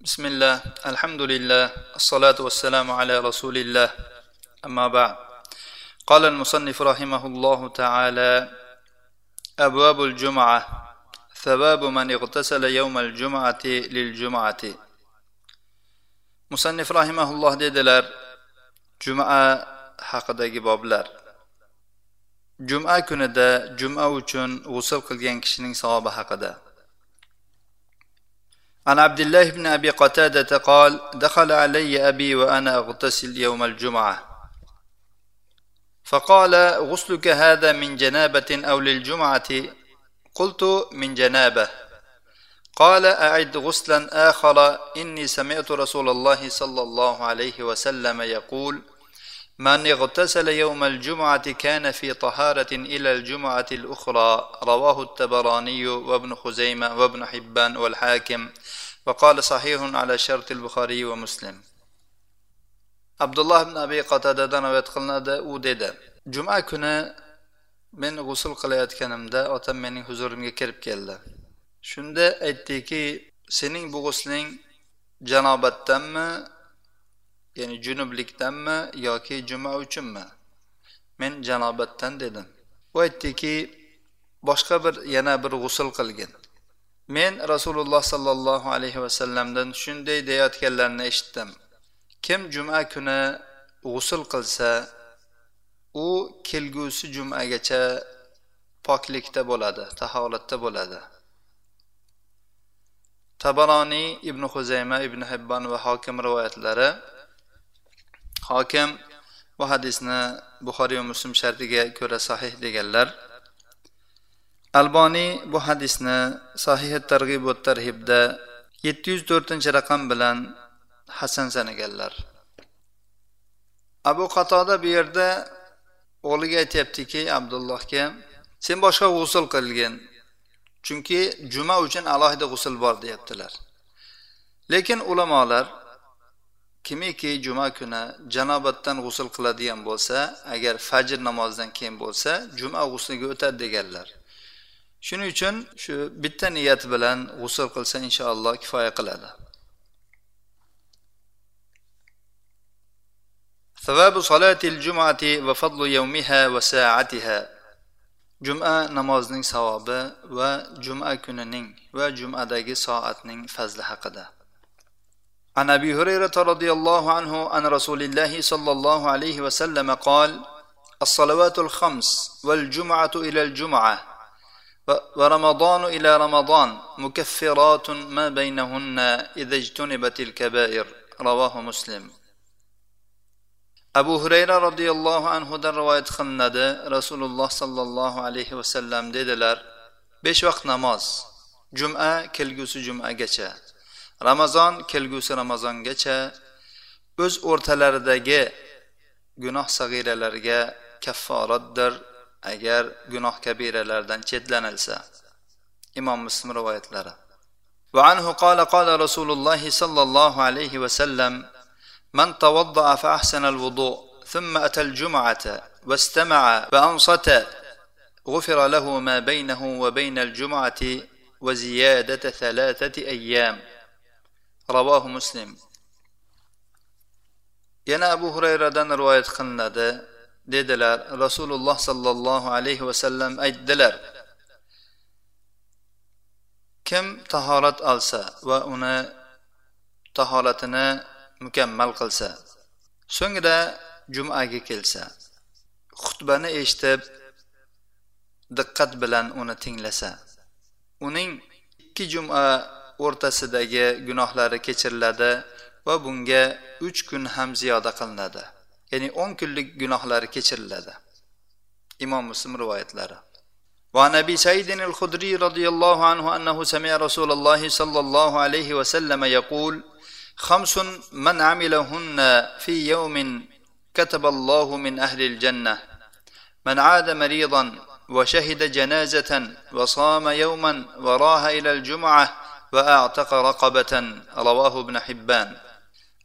بسم الله الحمد لله الصلاة والسلام على رسول الله أما بعد قال المصنف رحمه الله تعالى أبواب الجمعة ثواب من اغتسل يوم الجمعة للجمعة مصنف رحمه الله dedilar juma haqidagi boblar juma kunida juma uchun g'usul qilgan kishining savobi haqida عن عبد الله بن أبي قتادة قال دخل علي أبي وأنا أغتسل يوم الجمعة. فقال غسلك هذا من جنابة أو للجمعة؟ قلت من جنابة. قال أعد غسلا آخر. إني سمعت رسول الله صلى الله عليه وسلم يقول من اغتسل يوم الجمعة كان في طهارة إلى الجمعة الأخرى. رواه التبراني وابن خزيمة وابن حبان والحاكم. وقال صحيح على شرط البخاري ومسلم عبد الله بن أبي قتادة rivoyat qilinadi u dedi juma kuni men g'usul qilayotganimda otam mening huzurimga kirib keldi shunda aytdiki sening bu g'usling janobatdanmi ya'ni junublikdanmi yoki juma uchunmi men janobatdan dedim u aytdiki boshqa bir yana bir g'usul qilgin Men rasululloh sollallohu alayhi vasallamdan shunday deyayotganlarini eshitdim. Kim juma kuni g'usul qilsa u kelgusi jumagacha poklikda bo'ladi taholatda bo'ladi. Tabaroniy ibn huzayma ibn hibbon va hokim rivoyatlari. Hokim bu hadisni buxoriy va muslim shartiga ko'ra sahih deganlar. Alboniy bu hadisni sahih targ'ib va tarhibda yetti yuz to'rtinchi raqam bilan hasan sanaganlar. Abu qatoda bu yerda o'g'liga aytyaptiki abdullohga sen boshqa g'usul qilgin chunki juma uchun alohida g'usul bor deyaptilar. Lekin ulamolar kimiki juma kuni janobatdan g'usul qiladigan bo'lsa agar fajr namozidan keyin bo'lsa juma g'usliga o'tadi deganlar. شنو shuning شو shu bitta niyat bilan إن شاء الله كفاية qiladi. ثواب صلاة الجمعة وفضل يومها وساعتها جمعة نماز نين سواب وجمعة كن نين وجمعة داقي ساعة نين فزل حقدا عن أبي هريرة رضي الله عنه عن رسول الله صلى الله عليه وسلم قال الصلوات الخمس والجمعة إلى الجمعة va ramazonu ila ramazon mukaffiratun ma baynahunna idajtunibatil kabair ravohi muslim. Abu hurayra roziyallohu anhudan rivoyat qilinadi. Rasululloh sollallohu alayhi vasallam dedilar besh vaqt namoz. Juma kelgusi jumagacha. Ramazon kelgusi ramazongacha. O'z o'rtalaridagi gunoh sag'iralarga kafforatdir. Agar gunoh kabiralardan chetlanilsa imom muslim rivoyatlari. وعنه قال قال رسول الله صلى الله عليه وسلم من توضأ فأحسن الوضوء ثم أتى الجمعة واستمع فأنصت غفر له ما بينه وبين الجمعة وزيادة ثلاثة أيام ravohu muslim. Yana abu hurayradan rivoyat qilinadi. Dedilar rasululloh sollallohu alayhi vasallam aytdilar kim tahorat olsa va uni tahoratini mukammal qilsa so'ngra jumaga kelsa xutbani eshitib diqqat bilan uni tinglasa uning ikki juma o'rtasidagi gunohlari kechiriladi va bunga uch kun ham ziyoda qilinadi. Ya'ni o'n kunlik gunohlari kechiriladi imom muslim rivoyatlari وعن ابي سعيد الخدري رضي الله عنه انه سمع رسول الله صلى الله عليه وسلم يقول خمس من عملهن في يوم كتب الله من أهل الجنه من عاد مريضا وشهد جنازه وصام يوما وراها إلى الجمعه وأعتق رقبة رواه ابن حبان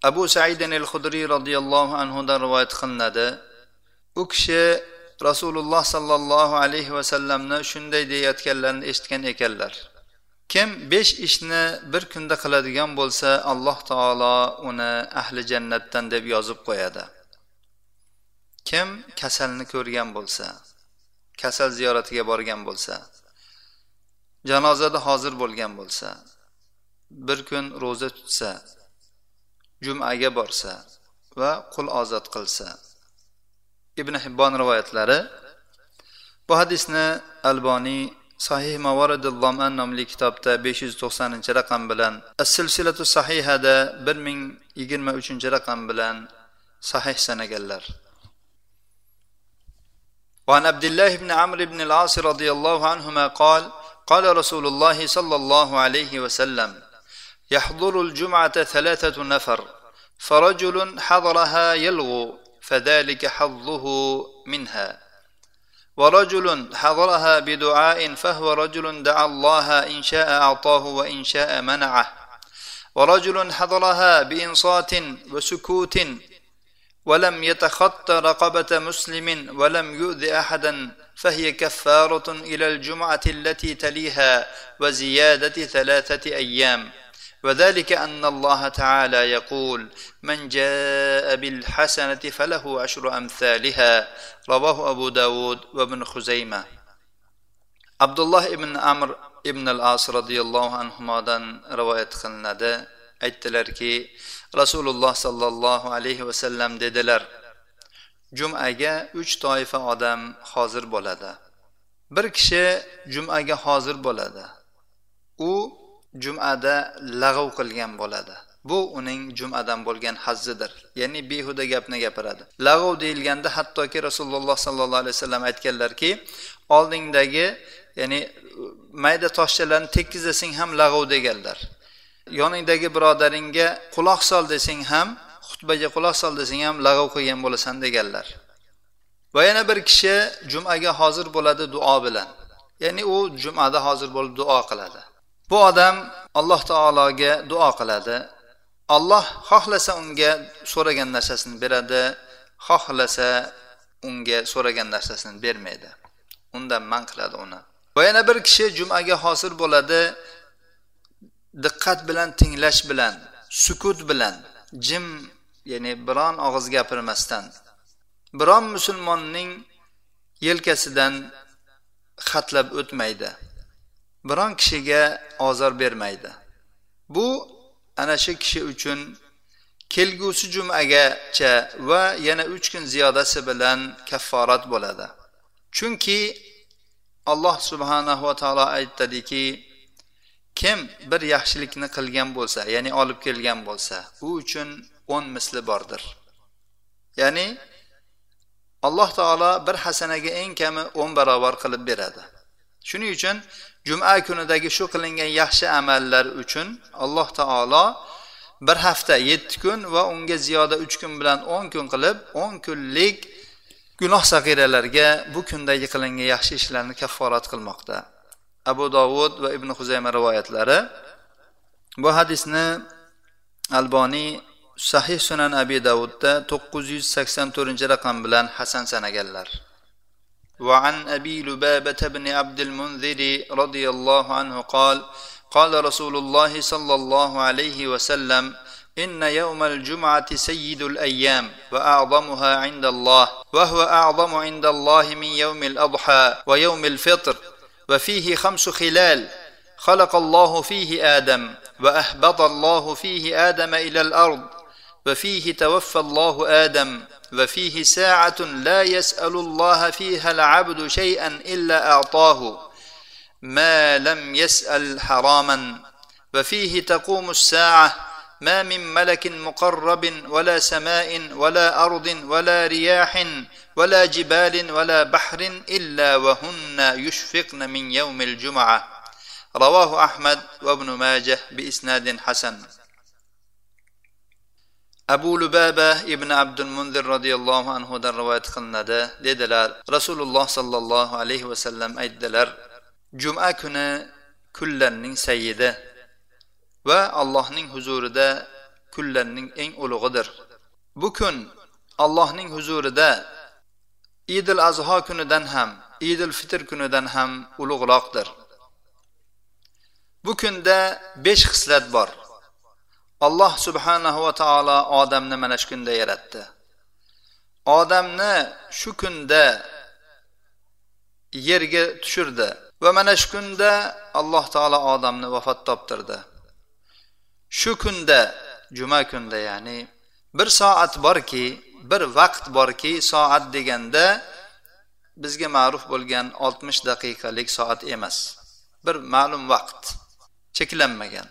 abu saidin al hudriy roziyallohu anhudan rivoyat qilinadi. U kishi rasululloh sollallohu alayhi vasallamni shunday deyayotganlarini eshitgan ekanlar. Kim besh ishni bir kunda qiladigan bo'lsa alloh taolo uni ahli jannatdan deb yozib qo'yadi. Kim kasalni ko'rgan bo'lsa kasal ziyoratiga borgan bo'lsa janozada hozir bo'lgan bo'lsa bir kun ro'za tutsa jumaga borsa va qul ozod qilsa ibn hibbon rivoyatlari bu hadisni alboniy sahih mavaridil loman nomli kitobda besh yuz to'qsoninchi raqam bilan as silsilatu sahihada bir ming yigirma uchinchi raqam bilan sahih sanaganlar وعن عبد الله بن عمرو بن العاص رضي الله عنهما قال قال رسول الله صلى الله عليه وسلم يحضر الجمعة ثلاثة نفر فرجل حضرها يلغو فذلك حظه منها. ورجل حضرها بدعاء فهو رجل دعا الله إن شاء أعطاه وإن شاء منعه. ورجل حضرها بإنصات وسكوت ولم يتخط رقبة مسلم ولم يؤذ أحدا فهي كفارة إلى الجمعة التي تليها وزيادة ثلاثة أيام. وذلك أن الله تعالى يقول من جاء بالحسنة فله عشر أمثالها رواه أبو داود وابن خزيمة عبد الله ibn amr ibn al as roziyallohu anhudan rivoyat qilinadi aytdilarki rasululloh sollallohu alayhi vasallam dedilar jumaga uch toifa odam hozir bo'ladi bir kishi jumaga hozir bo'ladi u jumada lag'ov qilgan bo'ladi. Bu uning jumadan bo'lgan hazzidir ya'ni behuda gapni gapiradi. Lag'ov deyilganda hattoki rasululloh sollallohu alayhi vasallam aytganlarki oldingdagi ya'ni mayda toshchalarni tekkizasang ham lag'ov deganlar. Yoningdagi birodaringga quloq sol desang ham xutbaga quloq sol desang ham lag'ov qilgan bo'lasan deganlar. Va yana bir kishi jumaga hozir bo'ladi duo bilan. Ya'ni u jumada hozir bo'lib duo qiladi. Bu odam alloh taologa duo qiladi. Alloh xohlasa unga so'ragan narsasini beradi xohlasa unga so'ragan narsasini bermaydi. Undan man qiladi uni. Va yana bir kishi jumaga hozir bo'ladi diqqat bilan tinglash bilan sukut bilan jim ya'ni biron og'iz gapirmasdan biron musulmonning yelkasidan xatlab o'tmaydi. Biron kishiga ozor bermaydi. Bu ana shu kishi uchun kelgusi jumagacha va yana uch kun ziyodasi bilan kafforat bo'ladi. Chunki alloh subhanahu va taolo aytadiki kim bir yaxshilikni qilgan bo'lsa ya'ni olib kelgan bo'lsa u uchun o'n misli bordir. Ya'ni alloh taolo bir hasanaga eng kami o'n barobar qilib beradi. Shuning uchun juma kunidagi shu qilingan yaxshi amallar uchun alloh taolo bir hafta yetti kun va unga ziyoda uch kun bilan o'n kun qilib o'n kunlik gunoh sag'iralarga bu kundagi qilingan yaxshi ishlarni kafforat qilmoqda. Abu dovud va ibn huzayma rivoyatlari. Bu hadisni alboniy sahih sunan abi davudda to'qqiz yuz sakson to'rtinchi raqam bilan hasan sanaganlar. وعن أبي لبابة بن عبد المنذر رضي الله عنه قال قال رسول الله صلى الله عليه وسلم إن يوم الجمعة سيد الأيام وأعظمها عند الله وهو أعظم عند الله من يوم الأضحى ويوم الفطر وفيه خمس خلال خلق الله فيه آدم وأهبط الله فيه آدم إلى الأرض وفيه توفى الله آدم وفيه ساعة لا يسأل الله فيها العبد شيئا إلا أعطاه ما لم يسأل حراما. وفيه تقوم الساعة ما من ملك مقرب ولا سماء ولا أرض ولا رياح ولا جبال ولا بحر إلا وهن يشفقن من يوم الجمعة. رواه أحمد وابن ماجه بإسناد حسن. Abu lubaba ibn abdul mundir roziyallohu anhudan rivoyat qilinadi. Dedilar rasululloh sollallohu alayhi vasallam aytdilar juma kuni kullarning sayyidi va allohning huzurida kunlarning eng ulug'idir. Bu kun allohning huzurida idil azho kunidan ham idil fitr kunidan ham ulug'roqdir. Bu kunda besh xislat bor. Alloh subhanahu va taolo odamni mana shu kunda yaratdi. Odamni shu kunda yerga tushirdi va mana shu kunda alloh taolo odamni vafot toptirdi. Shu kunda juma kunda ya'ni bir soat borki bir vaqt borki soat deganda bizga ma'ruf bo'lgan oltmish daqiqalik soat emas. Bir ma'lum vaqt cheklanmagan.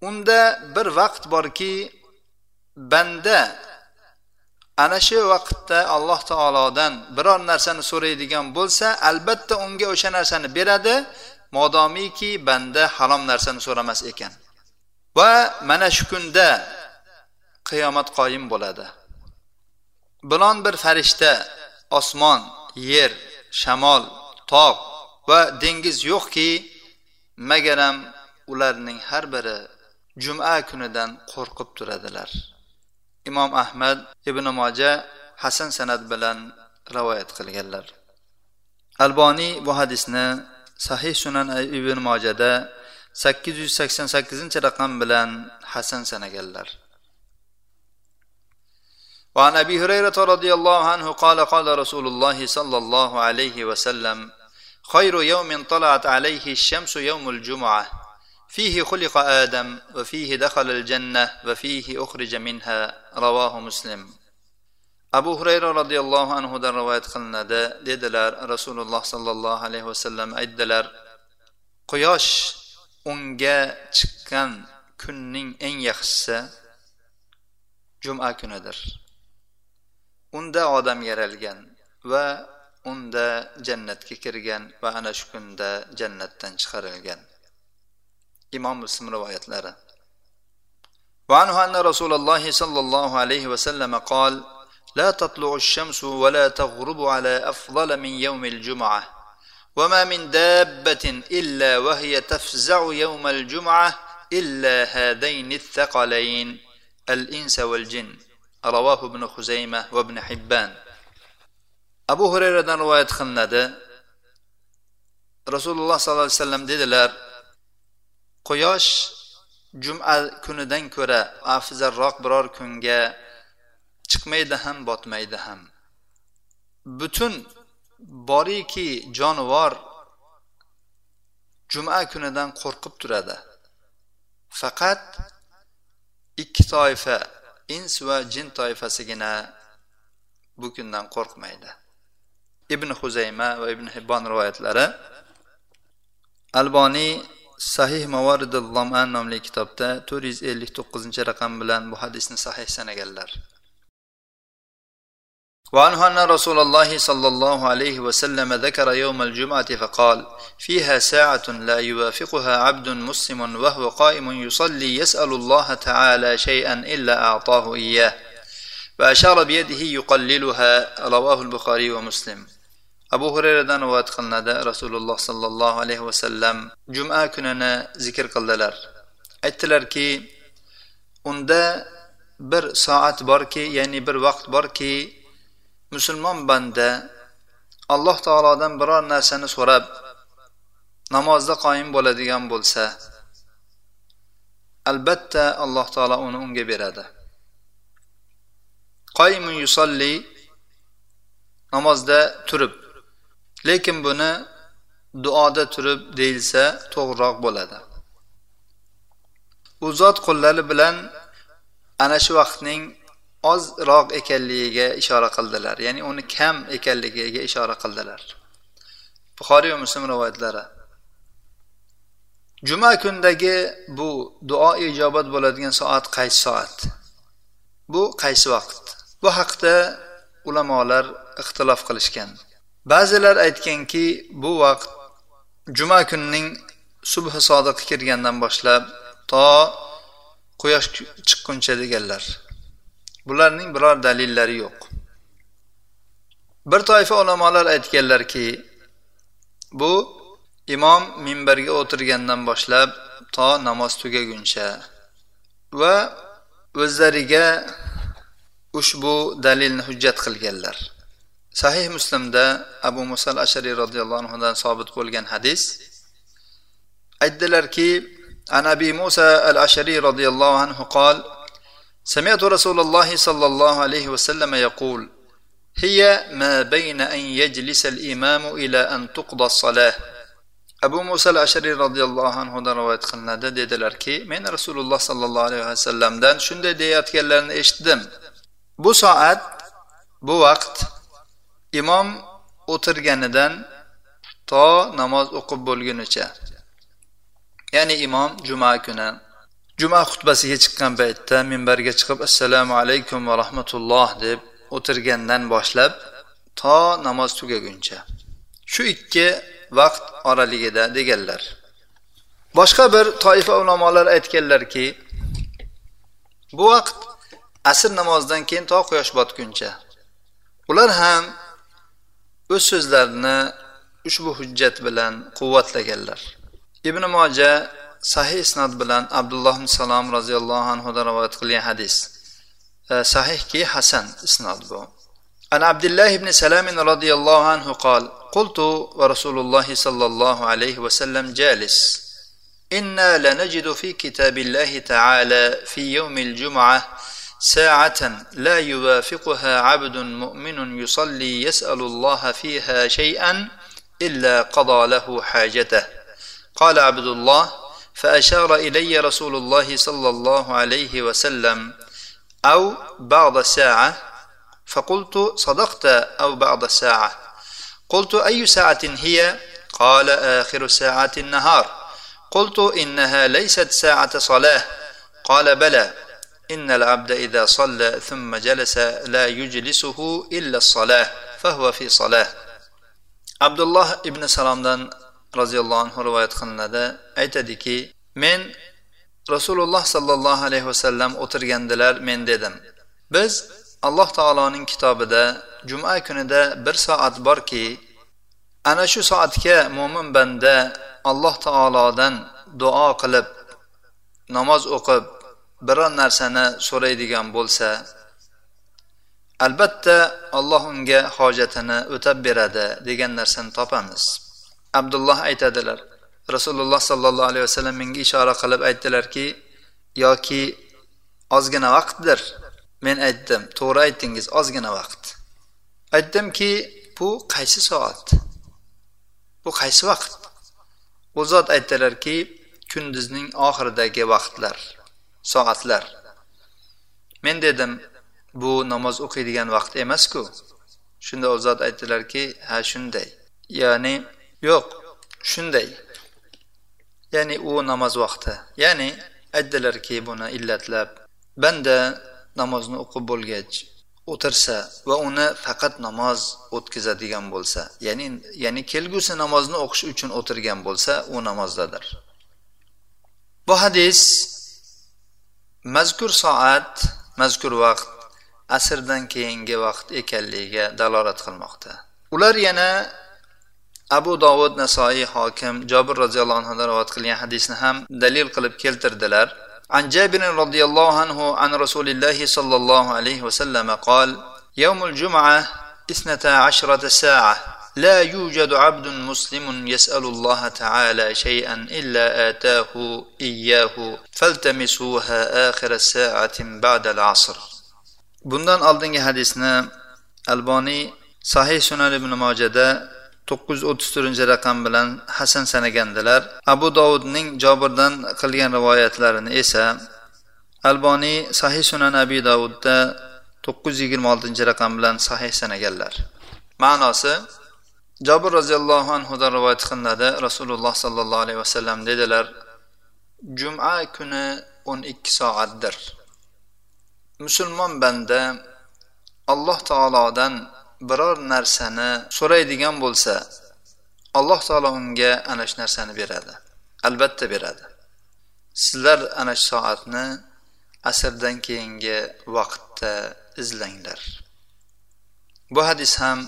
Unda bir vaqt borki banda ana shu vaqtda alloh taolodan biror narsani so'raydigan bo'lsa albatta unga o'sha narsani beradi modomiki banda harom narsani so'ramas ekan. Va mana shu kunda qiyomat qoyim bo'ladi. Bilon bir farishta osmon yer shamol tog' va dengiz yo'qki magaram ularning har biri juma kunidan qo'rqib turadilar imom ahmad ibn moja hasan sanat bilan rivoyat qilganlar alboniy bu hadisni sahih sunan ibn mojada sakkiz yuz sakson sakkizinchi raqam bilan hasan sanaganlar وعن ابي هريره رضي الله عنه قال قال رسول الله صلى الله عليه وسلم خير يوم طلعت عليه الشمس يوم fihi xuliqa adam va fihi dakhalal janna va fihi uxrija minha ravohu muslim abu hurayra roziyallohu anhudan rivoyat qilinadi dedilar rasululloh sollallohu alayhi vasallam aytdilar quyosh unga chiqqan kunning eng yaxshisi juma kunidir unda odam yaralgan va unda jannatga kirgan va ana shu kunda jannatdan chiqarilgan imom muslim rivoyatlari وعنه أن رسول الله صلى الله عليه وسلم قال لا تطلع الشمس ولا تغرب على أفضل من يوم الجمعة وما من دابة إلا وهي تفزع يوم الجمعة إلا هذين الثقلين الإنس والجن رواه ابن خزيمة وابن حبان أبو هريرة رواية خلنده رسول الله صلى الله عليه وسلم dedilar quyosh juma kunidan ko'ra afzalroq biror kunga chiqmaydi ham botmaydi ham. Butun boriki jonivor juma kunidan qo'rqib turadi. Faqat ikki toifa ins va jin toifasigina bu kundan qo'rqmaydi. Ibn huzayma va ibn hibbon rivoyatlari alboniy sahih mavaridul loman nomli kitobda to'rt yuz ellik to'qqizinchi raqam bilan bu hadisni sahih sanaganlar. وعنه أن رسول الله صلى الله عليه وسلم ذكر يوم الجمعة فقال فيها ساعة لا يوافقها عبد مسلم وهو قائم يصلي يسأل الله تعالى شيئا إلا أعطاه إياه وأشار بيده يقللها رواه البخاري ومسلم abu hurayradan rivoyat qilinadi. Rasululloh sollallohu alayhi vasallam juma kunini zikr qildilar. Aytdilarki unda bir soat borki ya'ni bir vaqt borki musulmon banda alloh taolodan biror narsani so'rab namozda qoyim bo'ladigan bo'lsa albatta alloh taolo uni unga beradi. Qoyimun yusolli namozda turib lekin buni duoda turib deyilsa to'g'riroq bo'ladi. U zot qo'llari bilan ana shu vaqtning ozroq ekanligiga ishora qildilar. Ya'ni uni kam ekanligiga ishora qildilar. Buxoriy va muslim rivoyatlari. Juma kundagi bu duo ijobat bo'ladigan soat qaysi soat? Bu qaysi vaqt? Bu haqda ulamolar ixtilof qilishgan. Ba'zilar aytganki bu vaqt juma kunining subhi sodiq kirgandan boshlab to quyosh chiqquncha deganlar. Bularning biror dalillari yo'q. Bir toifa ulamolar aytganlarki bu imom minbarga o'tirgandan boshlab to namoz tugaguncha va o'zlariga ushbu dalilni hujjat qilganlar. sahih muslimda abu musal ashariy roziyallohu anhudan sobit bo'lgan hadis aytdilarki عن ابي موسى الاشعري رضي الله عنه قال سمعت رسول الله صلى الله عليه وسلم يقول هي ما بين ان يجلس الامام الى ان تقضى الصلاه abu muso al ashariy roziyallohu anhudan rivoyat qilinadi dedilarki men rasululloh sollallohu alayhi vasallamdan shunday deyayotganlarini eshitdim bu soat bu vaqt imom o'tirganidan to namoz o'qib bo'lgunicha ya'ni imom juma kuni juma xutbasiga chiqqan paytda minbarga chiqib assalomu alaykum va rahmatulloh deb o'tirgandan boshlab to namoz tugaguncha shu ikki vaqt oraligida deganlar. Boshqa bir toifa ulamolar aytganlarki bu vaqt asr namozidan keyin to quyosh botguncha ular ham o'z so'zlarini ushbu hujjat bilan quvvatlaganlar ibn moja sahih isnod bilan abdulloh ibn salom roziyallohu anhudan rivoyat qilgan hadis sahihki hasan isnod bu عن عبد الله بن سلام رضي الله عنه قال قلت ورسول الله صلى الله عليه وسلم جالس انا لنجد في كتاب الله تعالى في يوم الجمعه ساعة لا يوافقها عبد مؤمن يصلي يسأل الله فيها شيئا إلا قضى له حاجته. قال عبد الله فأشار إلي رسول الله صلى الله عليه وسلم أو بعض ساعة فقلت صدقت أو بعض ساعة. قلت أي ساعة هي؟ قال آخر ساعة النهار. قلت إنها ليست ساعة صلاة. قال بلى. إن العبد إذا صلى ثم جلس لا يجلسه إلا الصلاة فهو في صلاة عبد الله ابن سلامdan roziyallohu anhu rivoyat qilinadi aytadiki men rasululloh sollallohu alayhi vasallam o'tirgandilar men dedim biz alloh taoloning kitobida juma kunida bir soat borki ana shu soatga mo'min banda alloh taolodan duo qilib namoz o'qib biron narsani so'raydigan bo'lsa albatta alloh unga hojatini o'tab beradi degan narsani topamiz. Abdulloh aytadilar rasululloh sollallohu alayhi vasallam menga ishora qilib aytdilarki yoki ozgina vaqtdir. Men aytdim to'g'ri aytdingiz ozgina vaqt. Aytdimki bu qaysi soat? Bu qaysi vaqt? U zot aytdilarki kunduzning oxiridagi vaqtlar. Soatlar. Men dedim bu namoz o'qiydigan vaqt emasku. Shunda u zot aytdilarki ha shunday. Ya'ni yo'q shunday. Ya'ni u namoz vaqti. Ya'ni aytdilarki buni illatlab banda namozni o'qib bo'lgach o'tirsa va uni faqat namoz o'tkazadigan bo'lsa ya'ni ya'ni kelgusi namozni o'qish uchun o'tirgan bo'lsa u namozdadir. Bu hadis mazkur soat mazkur vaqt asrdan keyingi vaqt ekanligiga dalolat qilmoqda ular yana abu dovud nasoiy hokim jobir roziyallohu anhudan rivoyat qilgan hadisni ham dalil qilib keltirdilar عن جابر رضي الله عنه عن رسول الله صلى الله عليه وسلم قال يوم الجمعة اثنتا عشرة ساعة لا يوجد عبد مسلم يسأل الله تعالى شيئا إلا آتاه إياه فالتمسوها آخر الساعة بعد العصر bundan oldingi hadisni alboniy sahih sunan ibn mojada to'qqiz yuz o'ttiz to'rtinchi raqam bilan hasan sanagandilar abu dovudning jobirdan qilgan rivoyatlarini esa alboniy sahih sunan abi davudda to'qqiz yuz yigirma oltinchi raqam bilan sahih sanaganlar ma'nosi jobir roziyallohu anhudan rivoyat qilinadi. Rasululloh sollallohu alayhi vasallam dedilar juma kuni o'n ikki soatdir. Musulmon banda alloh taolodan biror narsani so'raydigan bo'lsa alloh taolo unga ana shu narsani beradi albatta beradi. Sizlar ana shu soatni asrdan keyingi vaqtda izlanglar. Bu hadis ham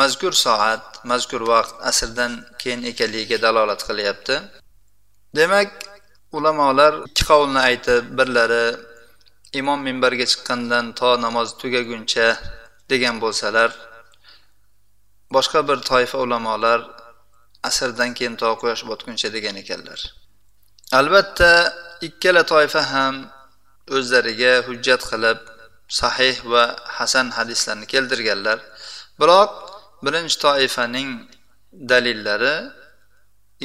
mazkur soat mazkur vaqt asrdan keyin ekanligiga dalolat qilyapti. Demak ulamolar ikki qavlni aytib birlari imom minbarga chiqqandan to namoz tugaguncha degan bo'lsalar boshqa bir toifa ulamolar asrdan keyin to quyosh botguncha degan ekanlar. Albatta ikkala toifa ham o'zlariga hujjat qilib sahih va hasan hadislarni keltirganlar. Biroq birinchi toifaning dalillari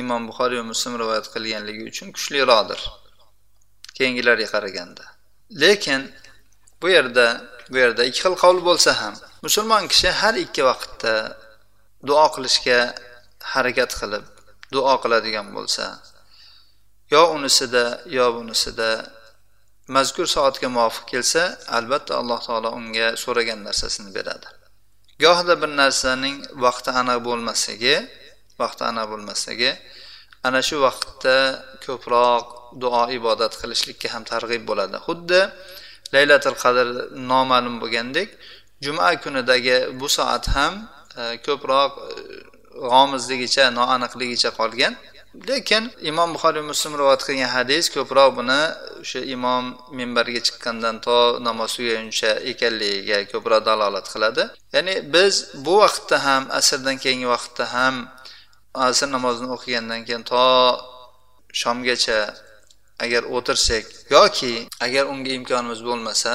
imom buxoriy va muslim rivoyat qilganligi uchun kuchliroqdir. Keyingilarga qaraganda. Lekin bu yerda bu yerda ikki xil qavl bo'lsa ham musulmon kishi har ikki vaqtda duo qilishga harakat qilib duo qiladigan bo'lsa yo unisida yo bunisida mazkur soatga muvofiq kelsa albatta alloh taolo unga so'ragan narsasini beradi. Gohida bir narsaning vaqti aniq bo'lmasligi vaqti aniq bo'lmasligi ana shu vaqtda ko'proq duo ibodat qilishlikka ham targ'ib bo'ladi. Xuddi laylatil qadr noma'lum bo'lgandek juma kunidagi bu soat ham e, ko'proq e, g'omizligicha noaniqligicha qolgan. Lekin imom buxoriy muslim rivoyat qilgan hadis ko'proq buni o'sha imom minbarga chiqqandan to namoz tugaguncha ekanligiga ko'proq dalolat qiladi. Ya'ni biz bu vaqtda ham asrdan keyingi vaqtda ham asr namozini o'qigandan keyin to shomgacha agar o'tirsak yoki agar unga imkonimiz bo'lmasa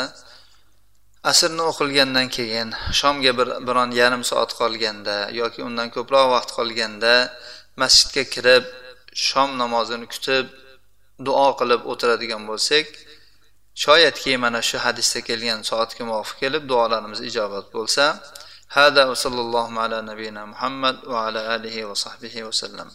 asrni o'qilgandan keyin shomga bir biron yarim soat qolganda yoki undan ko'proq vaqt qolganda masjidga kirib shom namozini kutib duo qilib o'tiradigan bo'lsak shoyatki mana shu hadisda kelgan soatga muvofiq kelib duolarimiz ijobat bo'lsa hada va sallallohu ala nabiyina muhammad va ala alihi va sahbihi vasallam